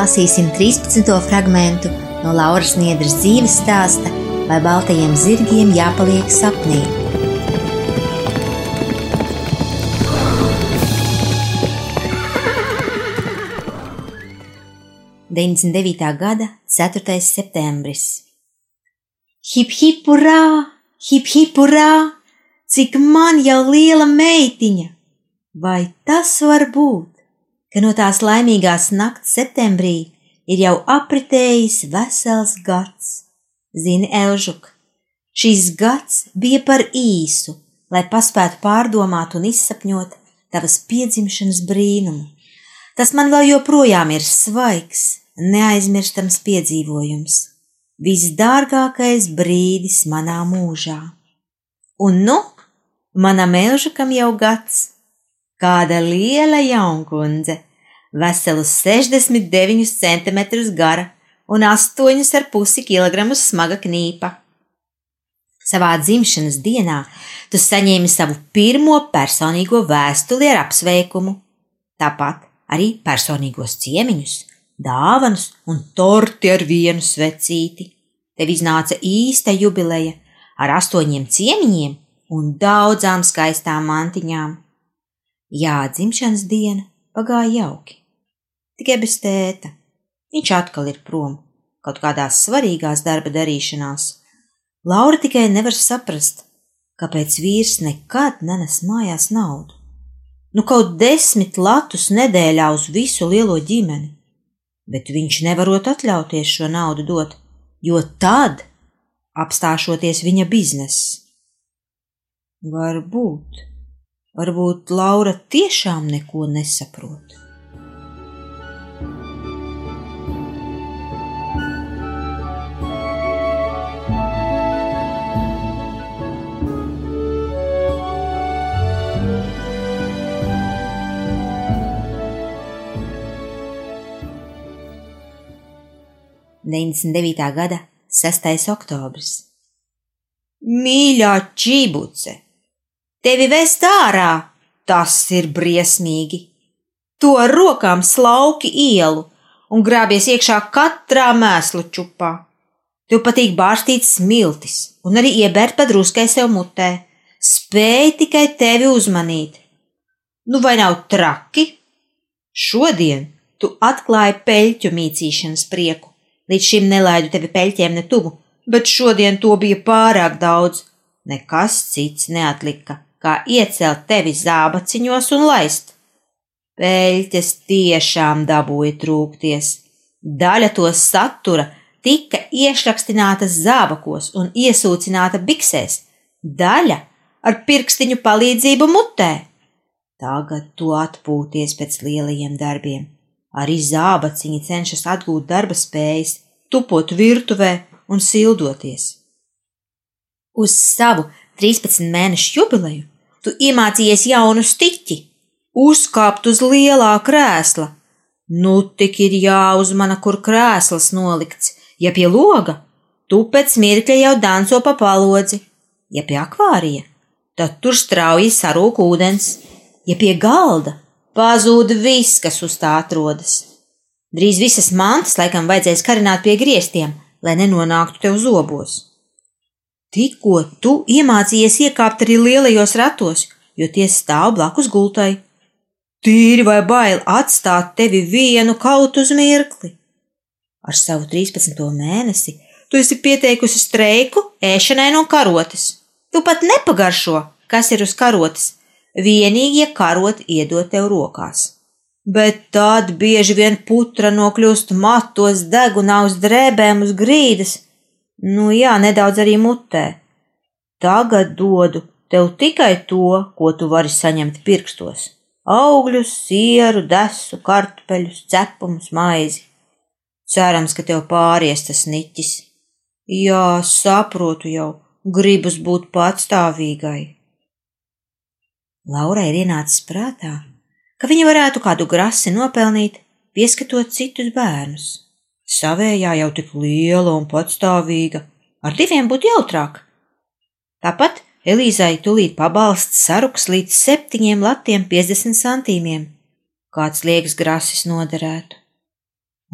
Lasīsim 13. fragment no Lauras Niedras dzīves stāsta, vai baltajiem zirgiem jāpaliek sapnī. Gada 4. septembris. Hip hip urā, hip hip urā, cik man jau liela meitiņa! Vai tas var būt? Ka no tās laimīgās nakts septembrī ir jau apritējis vesels gads. Zini, Elžuk, šīs gads bija par īsu, lai paspētu pārdomāt un izsapņot tavas piedzimšanas brīnumu. Tas man vēl joprojām ir svaigs, neaizmirstams piedzīvojums, visdārgākais brīdis manā mūžā. Un nu, manam Elžukam jau gads, Kāda liela jaunkundze, veselus 69 cm gara un 8,5 kg smaga knīpa. Savā dzimšanas dienā tu saņēmi savu pirmo personīgo vēstuli ar apsveikumu, tāpat arī personīgos ciemiņus, dāvanas un torti ar vienu svecīti. Tev iznāca īsta jubileja ar astoņiem ciemiņiem un daudzām skaistām mantiņām. Jā, dzimšanas diena pagāja jauki. Tikai bez tēta. Viņš atkal ir prom, kaut kādās svarīgās darba darīšanās. Laura tikai nevar saprast, kāpēc vīrs nekad nenes mājās naudu. Nu, kaut desmit latus nedēļā uz visu lielo ģimeni, bet viņš nevarot atļauties šo naudu dot, jo tad apstāšoties viņa bizness. Varbūt Varbūt Laura tiešām neko nesaprot. Deviņdesmit devītā gada 6. oktobris. Mīļā čibuce! Tevi vest ārā, tas ir briesmīgi. To ar rokām slauki ielu un grābies iekšā katrā mēslu čupā. Tev patīk bārstīt smiltis un arī iebērt padruskai sev mutē. Spēj tikai tevi uzmanīt. Nu vai nav traki? Šodien tu atklāji peļķu mīcīšanas prieku. Līdz šim nelaidu tevi peļķiem ne tuvu, bet šodien to bija pārāk daudz. Nekas cits neatlika kā iecelt tevi zābaciņos un laist. Peļķes tiešām dabūja trūkties. Daļa to satura tika iešrakstināta zābakos un iesūcināta biksēs, daļa ar pirkstiņu palīdzību mutē. Tagad tu atpūties pēc lielajiem darbiem. Arī zābaciņi cenšas atgūt darba spējas, tupot virtuvē un sildoties. Uz savu 13 mēnešu jubileju tu iemācījies jaunu stiķi, uzkāpt uz lielā krēsla. Nu, tik ir jāuzmana, kur krēsls nolikts, ja pie loga, tu pēc mirkļa jau danco pa palodzi, ja pie akvārija, tad tur strauji sarūk ūdens, ja pie galda pazūd viss, kas uz tā atrodas. Drīz visas mantas laikam vajadzēs karināt pie griestiem, lai nenonāktu tev zobos. Tikko tu iemācījies iekāpt arī lielajos ratos, jo tie stāv blakus gultai. tīri vai bail atstāt tevi vienu kaut uz mirkli. Ar savu 13. mēnesi tu esi pieteikusi streiku ēšanai no karotes. Tu pat nepagaršo, kas ir uz karotes, vienīgi, ja karoti iedod tev rokās. Bet tad bieži vien putra nokļūst matos, degunā uz drēbēm, uz grīdas, nu jā, nedaudz arī mutē. Tagad dodu tev tikai to, ko tu vari saņemt pirkstos - augļus, sieru, desu, kartupeļus, cepumus, maizi. Cerams, ka tev pāries tas niķis. Jā, saprotu jau, gribas būt patstāvīgai. Laurai ir ienācis prātā, ka viņa varētu kādu grasi nopelnīt, pieskatot citus bērnus. Savējā jau tik liela un patstāvīga, ar diviem būtu jautrāk. Tāpat Elīzai tūlīt pabalsts saruks līdz septiņiem latiem piecdesmit santīmiem, kāds liekas grasis noderētu.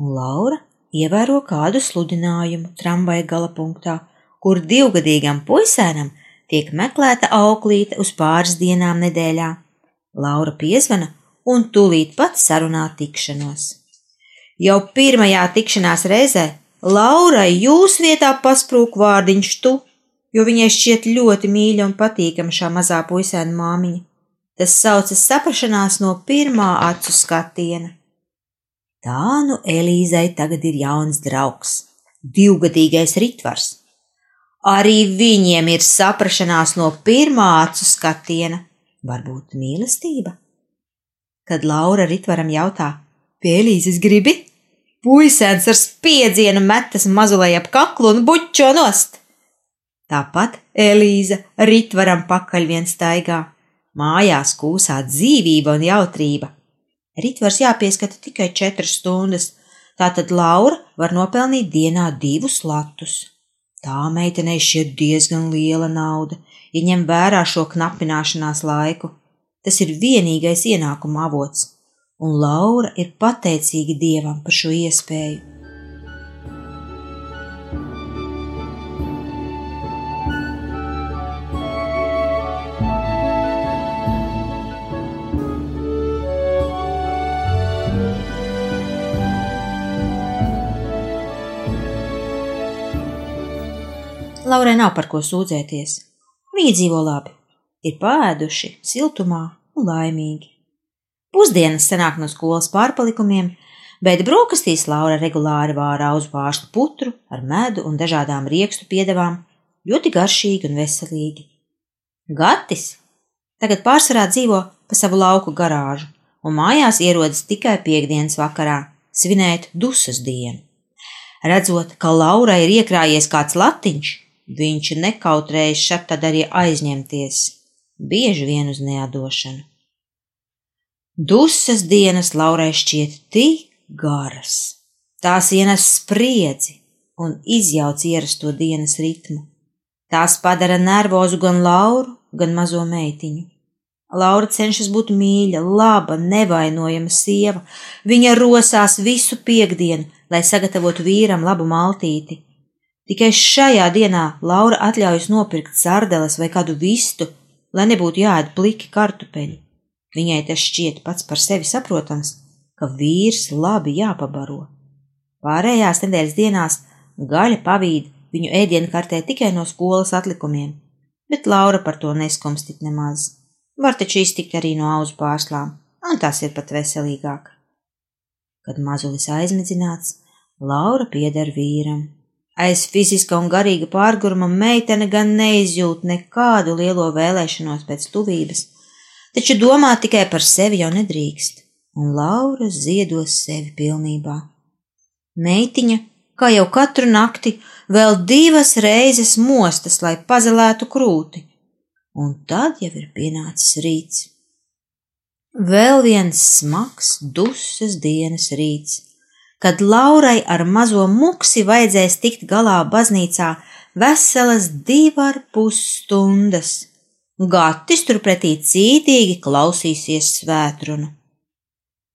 Un Laura ievēro kādu sludinājumu tramvaja gala punktā, kur divgadīgam puisēnam tiek meklēta auklīte uz pāris dienām nedēļā. Laura piezvana un tūlīt pat sarunā tikšanos. Jau pirmajā tikšanās reizē Laurai jūs vietā pasprūk vārdiņš tu, jo viņai šķiet ļoti mīļa un patīkama šā mazā puisēna māmiņa. Tas saucas saprašanās no pirmā acu skatiena. Tā nu Elīzai tagad ir jauns draugs, divgadīgais ritvars, Arī viņiem ir saprašanās no pirmā acu skatiena, varbūt mīlestība. Kad Laura Ritvaram jautā, Pēlīzes gribi? Puisēns ar spiedzienu metas mazulai ap kaklu un bučo nost. Tāpat Elīza Ritvaram pakaļ vien staigā. Mājās kūsā dzīvība un jautrība. Ritvars jāpieskata tikai četras stundas, tātad Laura var nopelnīt dienā divus latus. Tā meitenei šķiet diezgan liela nauda, ja ņem vērā šo knapināšanās laiku. Tas ir vienīgais ienākuma avots, un Laura ir pateicīga Dievam par šo iespēju. Laurai nav par ko sūdzēties. Viņi dzīvo labi, ir pāēduši, siltumā un laimīgi. Pusdienas sanāk no skolas pārpalikumiem, bet brokastīs Laura regulāri vāra uz vārstu putru ar medu un dažādām riekstu piedevām, ļoti garšīgi un veselīgi. Gatis tagad pārsvarā dzīvo pa savu lauku garāžu un mājās ierodas tikai piekdienas vakarā svinēt dusas dienu. Redzot, ka Laurai ir iekrājies kāds latiņš, Viņš nekautrējas šad tad arī aizņemties, bieži vien uz neadošanu. Dusas dienas Laurai šķiet tik garas, tās ienes spriedzi un izjauc ierasto dienas ritmu. Tās padara nervozu gan Lauru, gan mazo meitiņu. Laura cenšas būt mīļa, laba, nevainojama sieva. Viņa rosās visu piekdienu, lai sagatavotu vīram labu maltīti, Tikai šajā dienā Laura atļaujas nopirkt sardeles vai kādu vistu, lai nebūtu jāēd pliki kartupeļi. Viņai tas šķiet pats par sevi saprotams, ka vīrs labi jāpabaro. Pārējās nedēļas dienās gaļa pavīd viņu ēdienkartē tikai no skolas atlikumiem, bet Laura par to neskumstit nemaz. Var taču iztikt arī no auzu pārslām, un tas ir pat veselīgāk. Kad mazulis aizmidzināts, Laura pieder vīram, Aiz fiziska un garīga pārguruma meitene gan neizjūt nekādu lielo vēlēšanos pēc tuvības, taču domāt tikai par sevi jau nedrīkst, un Laura ziedos sevi pilnībā. Meitiņa, kā jau katru nakti, vēl divas reizes mostas, lai pazelētu krūti, un tad jau ir pienācis rīts. Vēl viens smags, dusas dienas rīts kad Laurai ar mazo muksi vajadzēs tikt galā baznīcā veselas divi ar pus stundas. Gatis turpretī cītīgi klausīsies svētrunu.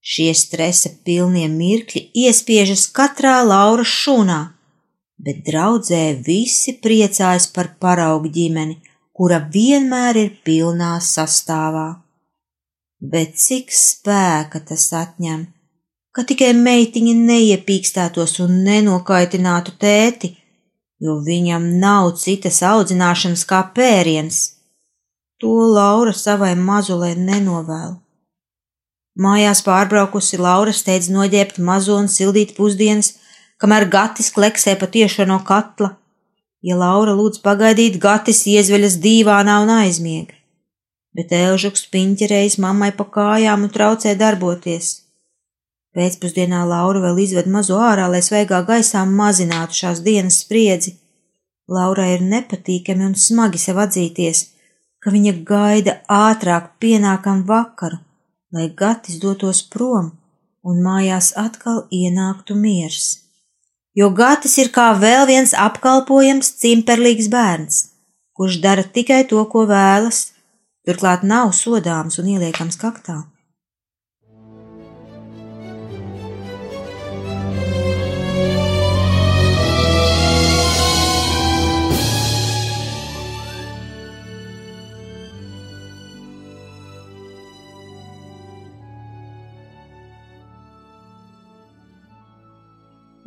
Šie stresa pilnie mirkļi iespiežas katrā Laura šūnā, bet draudzē visi priecājas par paraugu ģimeni, kura vienmēr ir pilnā sastāvā. bet cik spēka tas atņem, ka tikai meitiņa neiepīkstētos un nenokaitinātu tēti, jo viņam nav citas audzināšanas kā pēriens. To Laura savai mazulē nenovēl. Mājās pārbraukusi Laura steidz noģēbt mazo un sildīt pusdienas, kamēr Gatis kleksē pa tiešo no katla. Ja Laura lūdz pagaidīt, Gatis iezveļas dīvānā un aizmiega bet Elžuks piņķerējis mammai pa kājām un traucē darboties. Pēcpusdienā Laura vēl izved mazo ārā, lai svaigā gaisā mazinātu šās dienas spriedzi. Laurai ir nepatīkami un smagi sev atzīties, ka viņa gaida ātrāk pienākam vakaru, lai Gatis dotos prom un mājās atkal ienāktu miers. Jo Gatis ir kā vēl viens apkalpojams cimperlīgs bērns, kurš dara tikai to, ko vēlas, turklāt nav sodāms un ieliekams kaktā.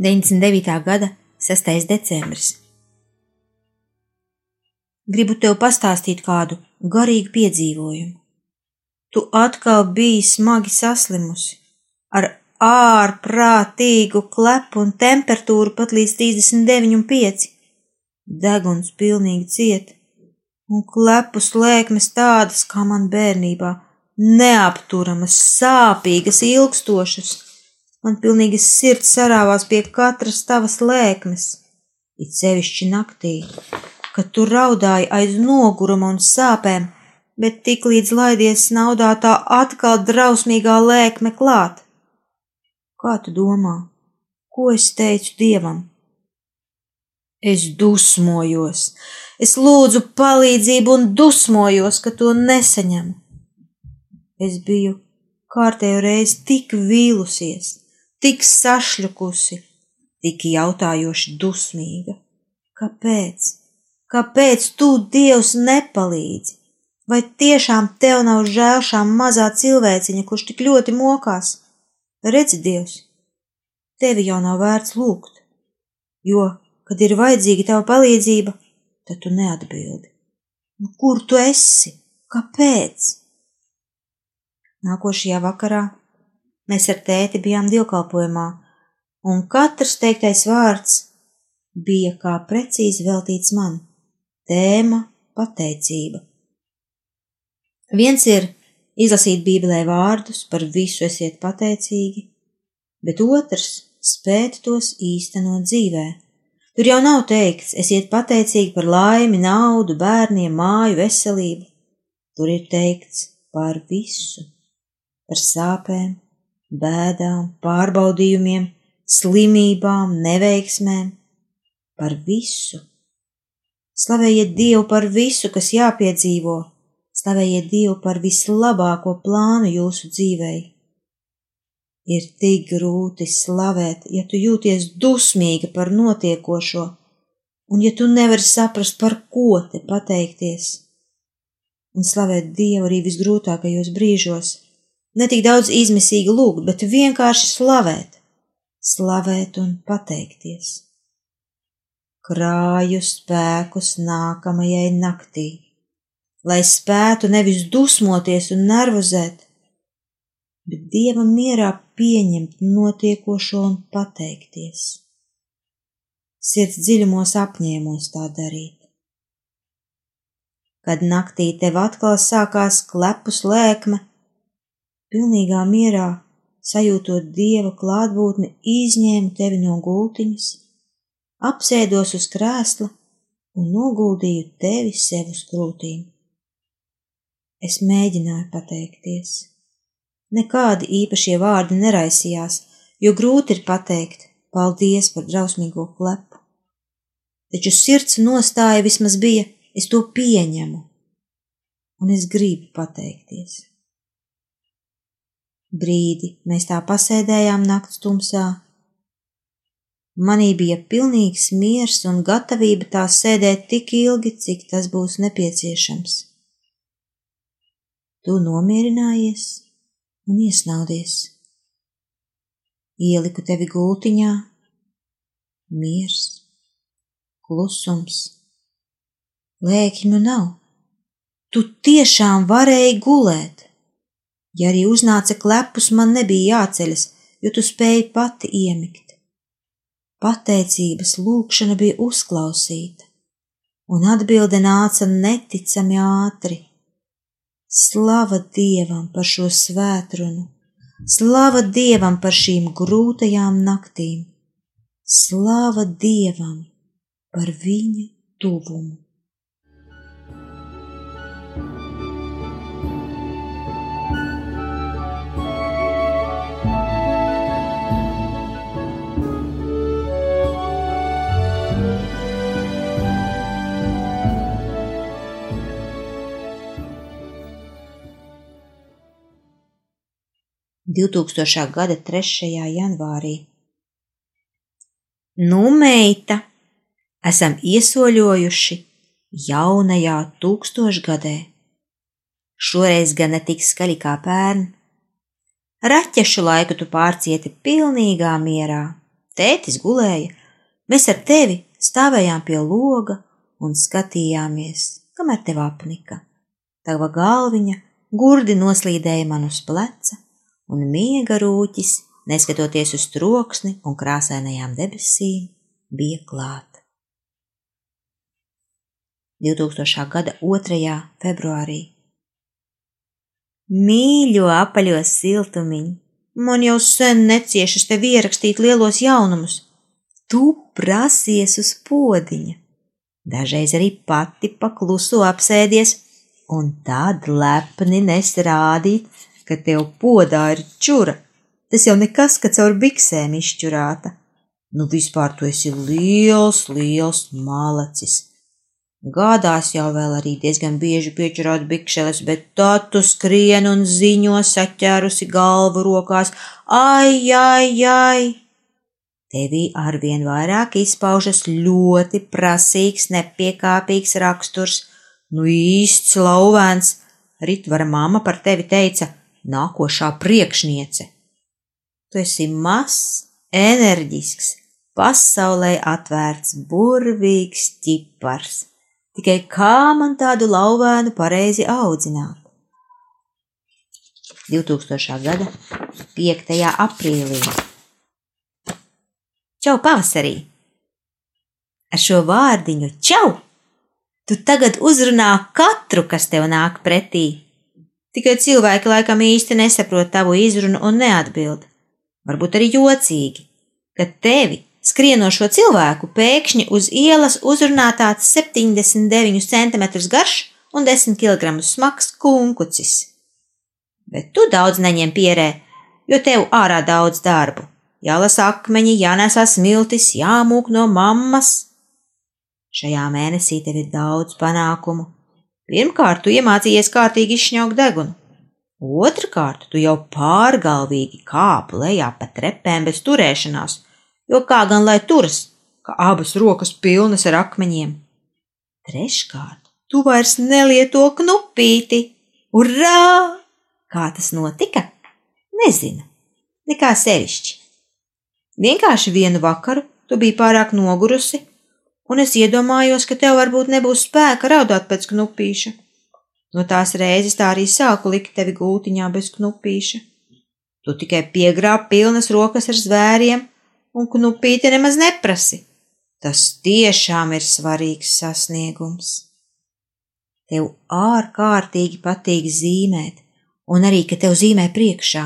Deviņdesmit devītā gada 6. decembris. Gribu tev pastāstīt kādu garīgu piedzīvojumu. Tu atkal biji smagi saslimusi, ar ārprātīgu klepu un temperatūru pat līdz 39,5. Deguns pilnīgi ciet, un klepu slēkmes tādas kā man bērnībā, neapturamas, sāpīgas, ilgstošas. Man pilnīgi sirds sarāvās pie katras tavas lēkmes, it sevišķi naktī, kad tu raudāji aiz noguruma un sāpēm, bet tik līdz laidies naudā tā atkal drausmīgā lēkme klāt. Kā tu domā, ko es teicu dievam? Es dusmojos, es lūdzu palīdzību un dusmojos, ka to nesaņemu. Es biju kārtējo reizi tik vīlusies, tik sašļukusi, tik jautājoši dusmīga. Kāpēc? Kāpēc tu, Dievs, nepalīdzi? Vai tiešām tev nav žēl šām mazā cilvēciņa, kurš tik ļoti mokās? Redzi, Dievs, tevi jau nav vērts lūgt, jo, kad ir vajadzīga tava palīdzība, tad tu neatbildi. Nu, kur tu esi? Kāpēc? Nākošajā vakarā mēs ar tēti bijām dievkalpojumā, un katrs teiktais vārds bija kā precīzi veltīts man. Tēma - pateicība. Viens ir izlasīt Bībelē vārdus, par visu esiet pateicīgi, bet otrs - spēt tos īstenot dzīvē. Tur jau nav teikts, esiet pateicīgi par laimi, naudu, bērniem, māju, veselību. Tur ir teikts par visu, par sāpēm, bēdām, pārbaudījumiem, slimībām, neveiksmēm, par visu Slavējiet Dievu par visu, kas jāpiedzīvo, slavējiet Dievu par vislabāko plānu jūsu dzīvei. Ir tik grūti slavēt, ja tu jūties dusmīga par notiekošo, un ja tu nevari saprast, par ko te pateikties. Un slavēt Dievu arī visgrūtākajos brīžos, ne tik daudz izmisīgi lūgt, bet vienkārši slavēt, slavēt un pateikties krāju spēkus nākamajai naktī, lai spētu nevis dusmoties un nervozēt, bet dieva mierā pieņemt notiekošo un pateikties. Sirds dziļumos apņēmos tā darīt. Kad naktī tev atkal sākās klepus lēkme, pilnīgā mierā sajūtot dieva klātbūtni, izņēmu tevi no gultiņas apsēdos uz krēsla un noguldīju tevi sev uz krūtīm. Es mēģināju pateikties. Nekādi īpašie vārdi neraisījās, jo grūti ir pateikt paldies par drausmīgo klepu. Taču sirds nostāja vismaz bija, es to pieņemu, un es gribu pateikties. Brīdi mēs tā pasēdējām nakts tumsā, Manī bija pilnīgs miers un gatavība tā sēdēt tik ilgi, cik tas būs nepieciešams. Tu nomierinājies? un iesnaudies. Ieliku tevi gultiņā, miers, klusums, lēkņu nav. Tu tiešām varēji gulēt. Ja arī uznāca klepus, man nebija jāceļas, jo tu spēji pati iemigt. Pateicības lūkšana bija uzklausīta, un atbilde nāca neticami ātri. Slava Dievam par šo svētrunu, slava Dievam par šīm grūtajām naktīm, slava Dievam par viņa tuvumu. 2000. gada 3. janvārī. Nu, meita, esam iesoļojuši jaunajā tūkstošgadē. Šoreiz gan ne tik skaļi kā pērn. Raķešu laiku tu pārcieti pilnīgā mierā. Tētis gulēja, mēs ar tevi stāvējām pie loga un skatījāmies, kamēr tev apnika. Tava galviņa gurdi noslīdēja man uz pleca, un miega rūķis, neskatoties uz troksni un krāsainajām debesīm, bija klāt. 2000. gada 2. februārī. Mīļo apaļo siltumiņu, man jau sen neciešas tev ierakstīt lielos jaunumus. Tu prasies uz podiņa, dažreiz arī pati pakluso apsēdies, un tad lepni nesrādīt, ka tev podā ir čura. Tas jau nekas, ka caur biksēm izšķurāta. Nu, vispār tu esi liels, liels malacis. Gādās jau vēl arī diezgan bieži piečurāt bikšeles, bet tā tu skrien un ziņo saķērusi galvu rokās. Ai, ai, ai! Tevī arvien vairāk izpaužas ļoti prasīgs, nepiekāpīgs raksturs, nu īsts lauvēns. Ritvara mamma par tevi teica, nākošā priekšniece. Tu esi mazs, enerģisks, pasaulē atvērts, burvīgs ķipars. Tikai kā man tādu lauvēnu pareizi audzināt? 2000. gada 5. aprīlī. Čau, pavasarī! Ar šo vārdiņu čau! Tu tagad uzrunā katru, kas tev nāk pretī, Tikai cilvēki laikam īsti nesaprot tavu izrunu un neatbild. Varbūt arī jocīgi, ka tevi, skrienošo cilvēku, pēkšņi uz ielas uzrunā tāds 79 cm garš un 10 kg smags kunkucis. Bet tu daudz neņem pierē, jo tev ārā daudz darbu. Jālasa akmeņi, jānesā smiltis, jāmūk no mammas. Šajā mēnesī tev ir daudz panākumu, Pirmkārt, tu iemācījies kārtīgi izšņaukt degunu. Otrakārt, tu jau pārgalvīgi kāpu lejā pa trepēm bez turēšanās, jo kā gan lai turas, ka abas rokas pilnas ar akmeņiem. Treškārt, tu vairs nelieto knupīti. Urā! Kā tas notika? Nezinu. Nekā sevišķi. Vienkārši vienu vakaru tu biji pārāk nogurusi un es iedomājos, ka tev varbūt nebūs spēka raudāt pēc knupīša. No tās reizes tā arī sāku likt tevi gultiņā bez knupīša. Tu tikai piegrāb pilnas rokas ar zvēriem, un knupīti nemaz neprasi. Tas tiešām ir svarīgs sasniegums. Tev ārkārtīgi patīk zīmēt, un arī, ka tev zīmē priekšā.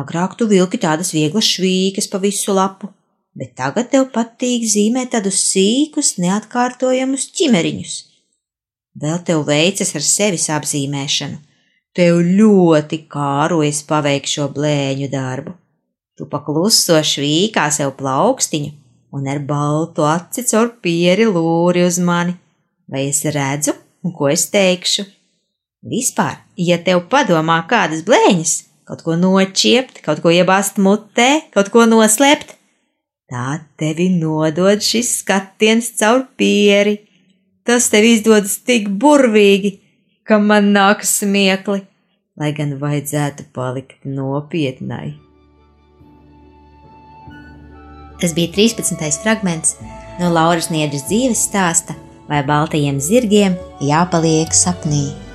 Agrāk tu vilki tādas vieglas švīkas pa visu lapu, bet tagad tev patīk zīmēt tādus sīkus, neatkārtojamus ķimeriņus. Vēl tev veicas ar sevis apzīmēšanu. Tev ļoti kārojas paveikt šo blēņu darbu. Tu pakluso švīkā sev plaukstiņu un ar baltu aci caur pieri lūri uz mani. Vai es redzu, ko es teikšu? Vispār, ja tev padomā kādas blēņas, kaut ko noķiept, kaut ko iebāzt mutē, kaut ko noslēpt, Tā tevi nodod šis skatiens caur pieri. Tas tev izdodas tik burvīgi, ka man nāk smiekli. lai gan vajadzētu palikt nopietnai. Tas bija 13. fragments no Lauras Niedras dzīves stāsta, vai baltajiem zirgiem jāpaliek sapnī.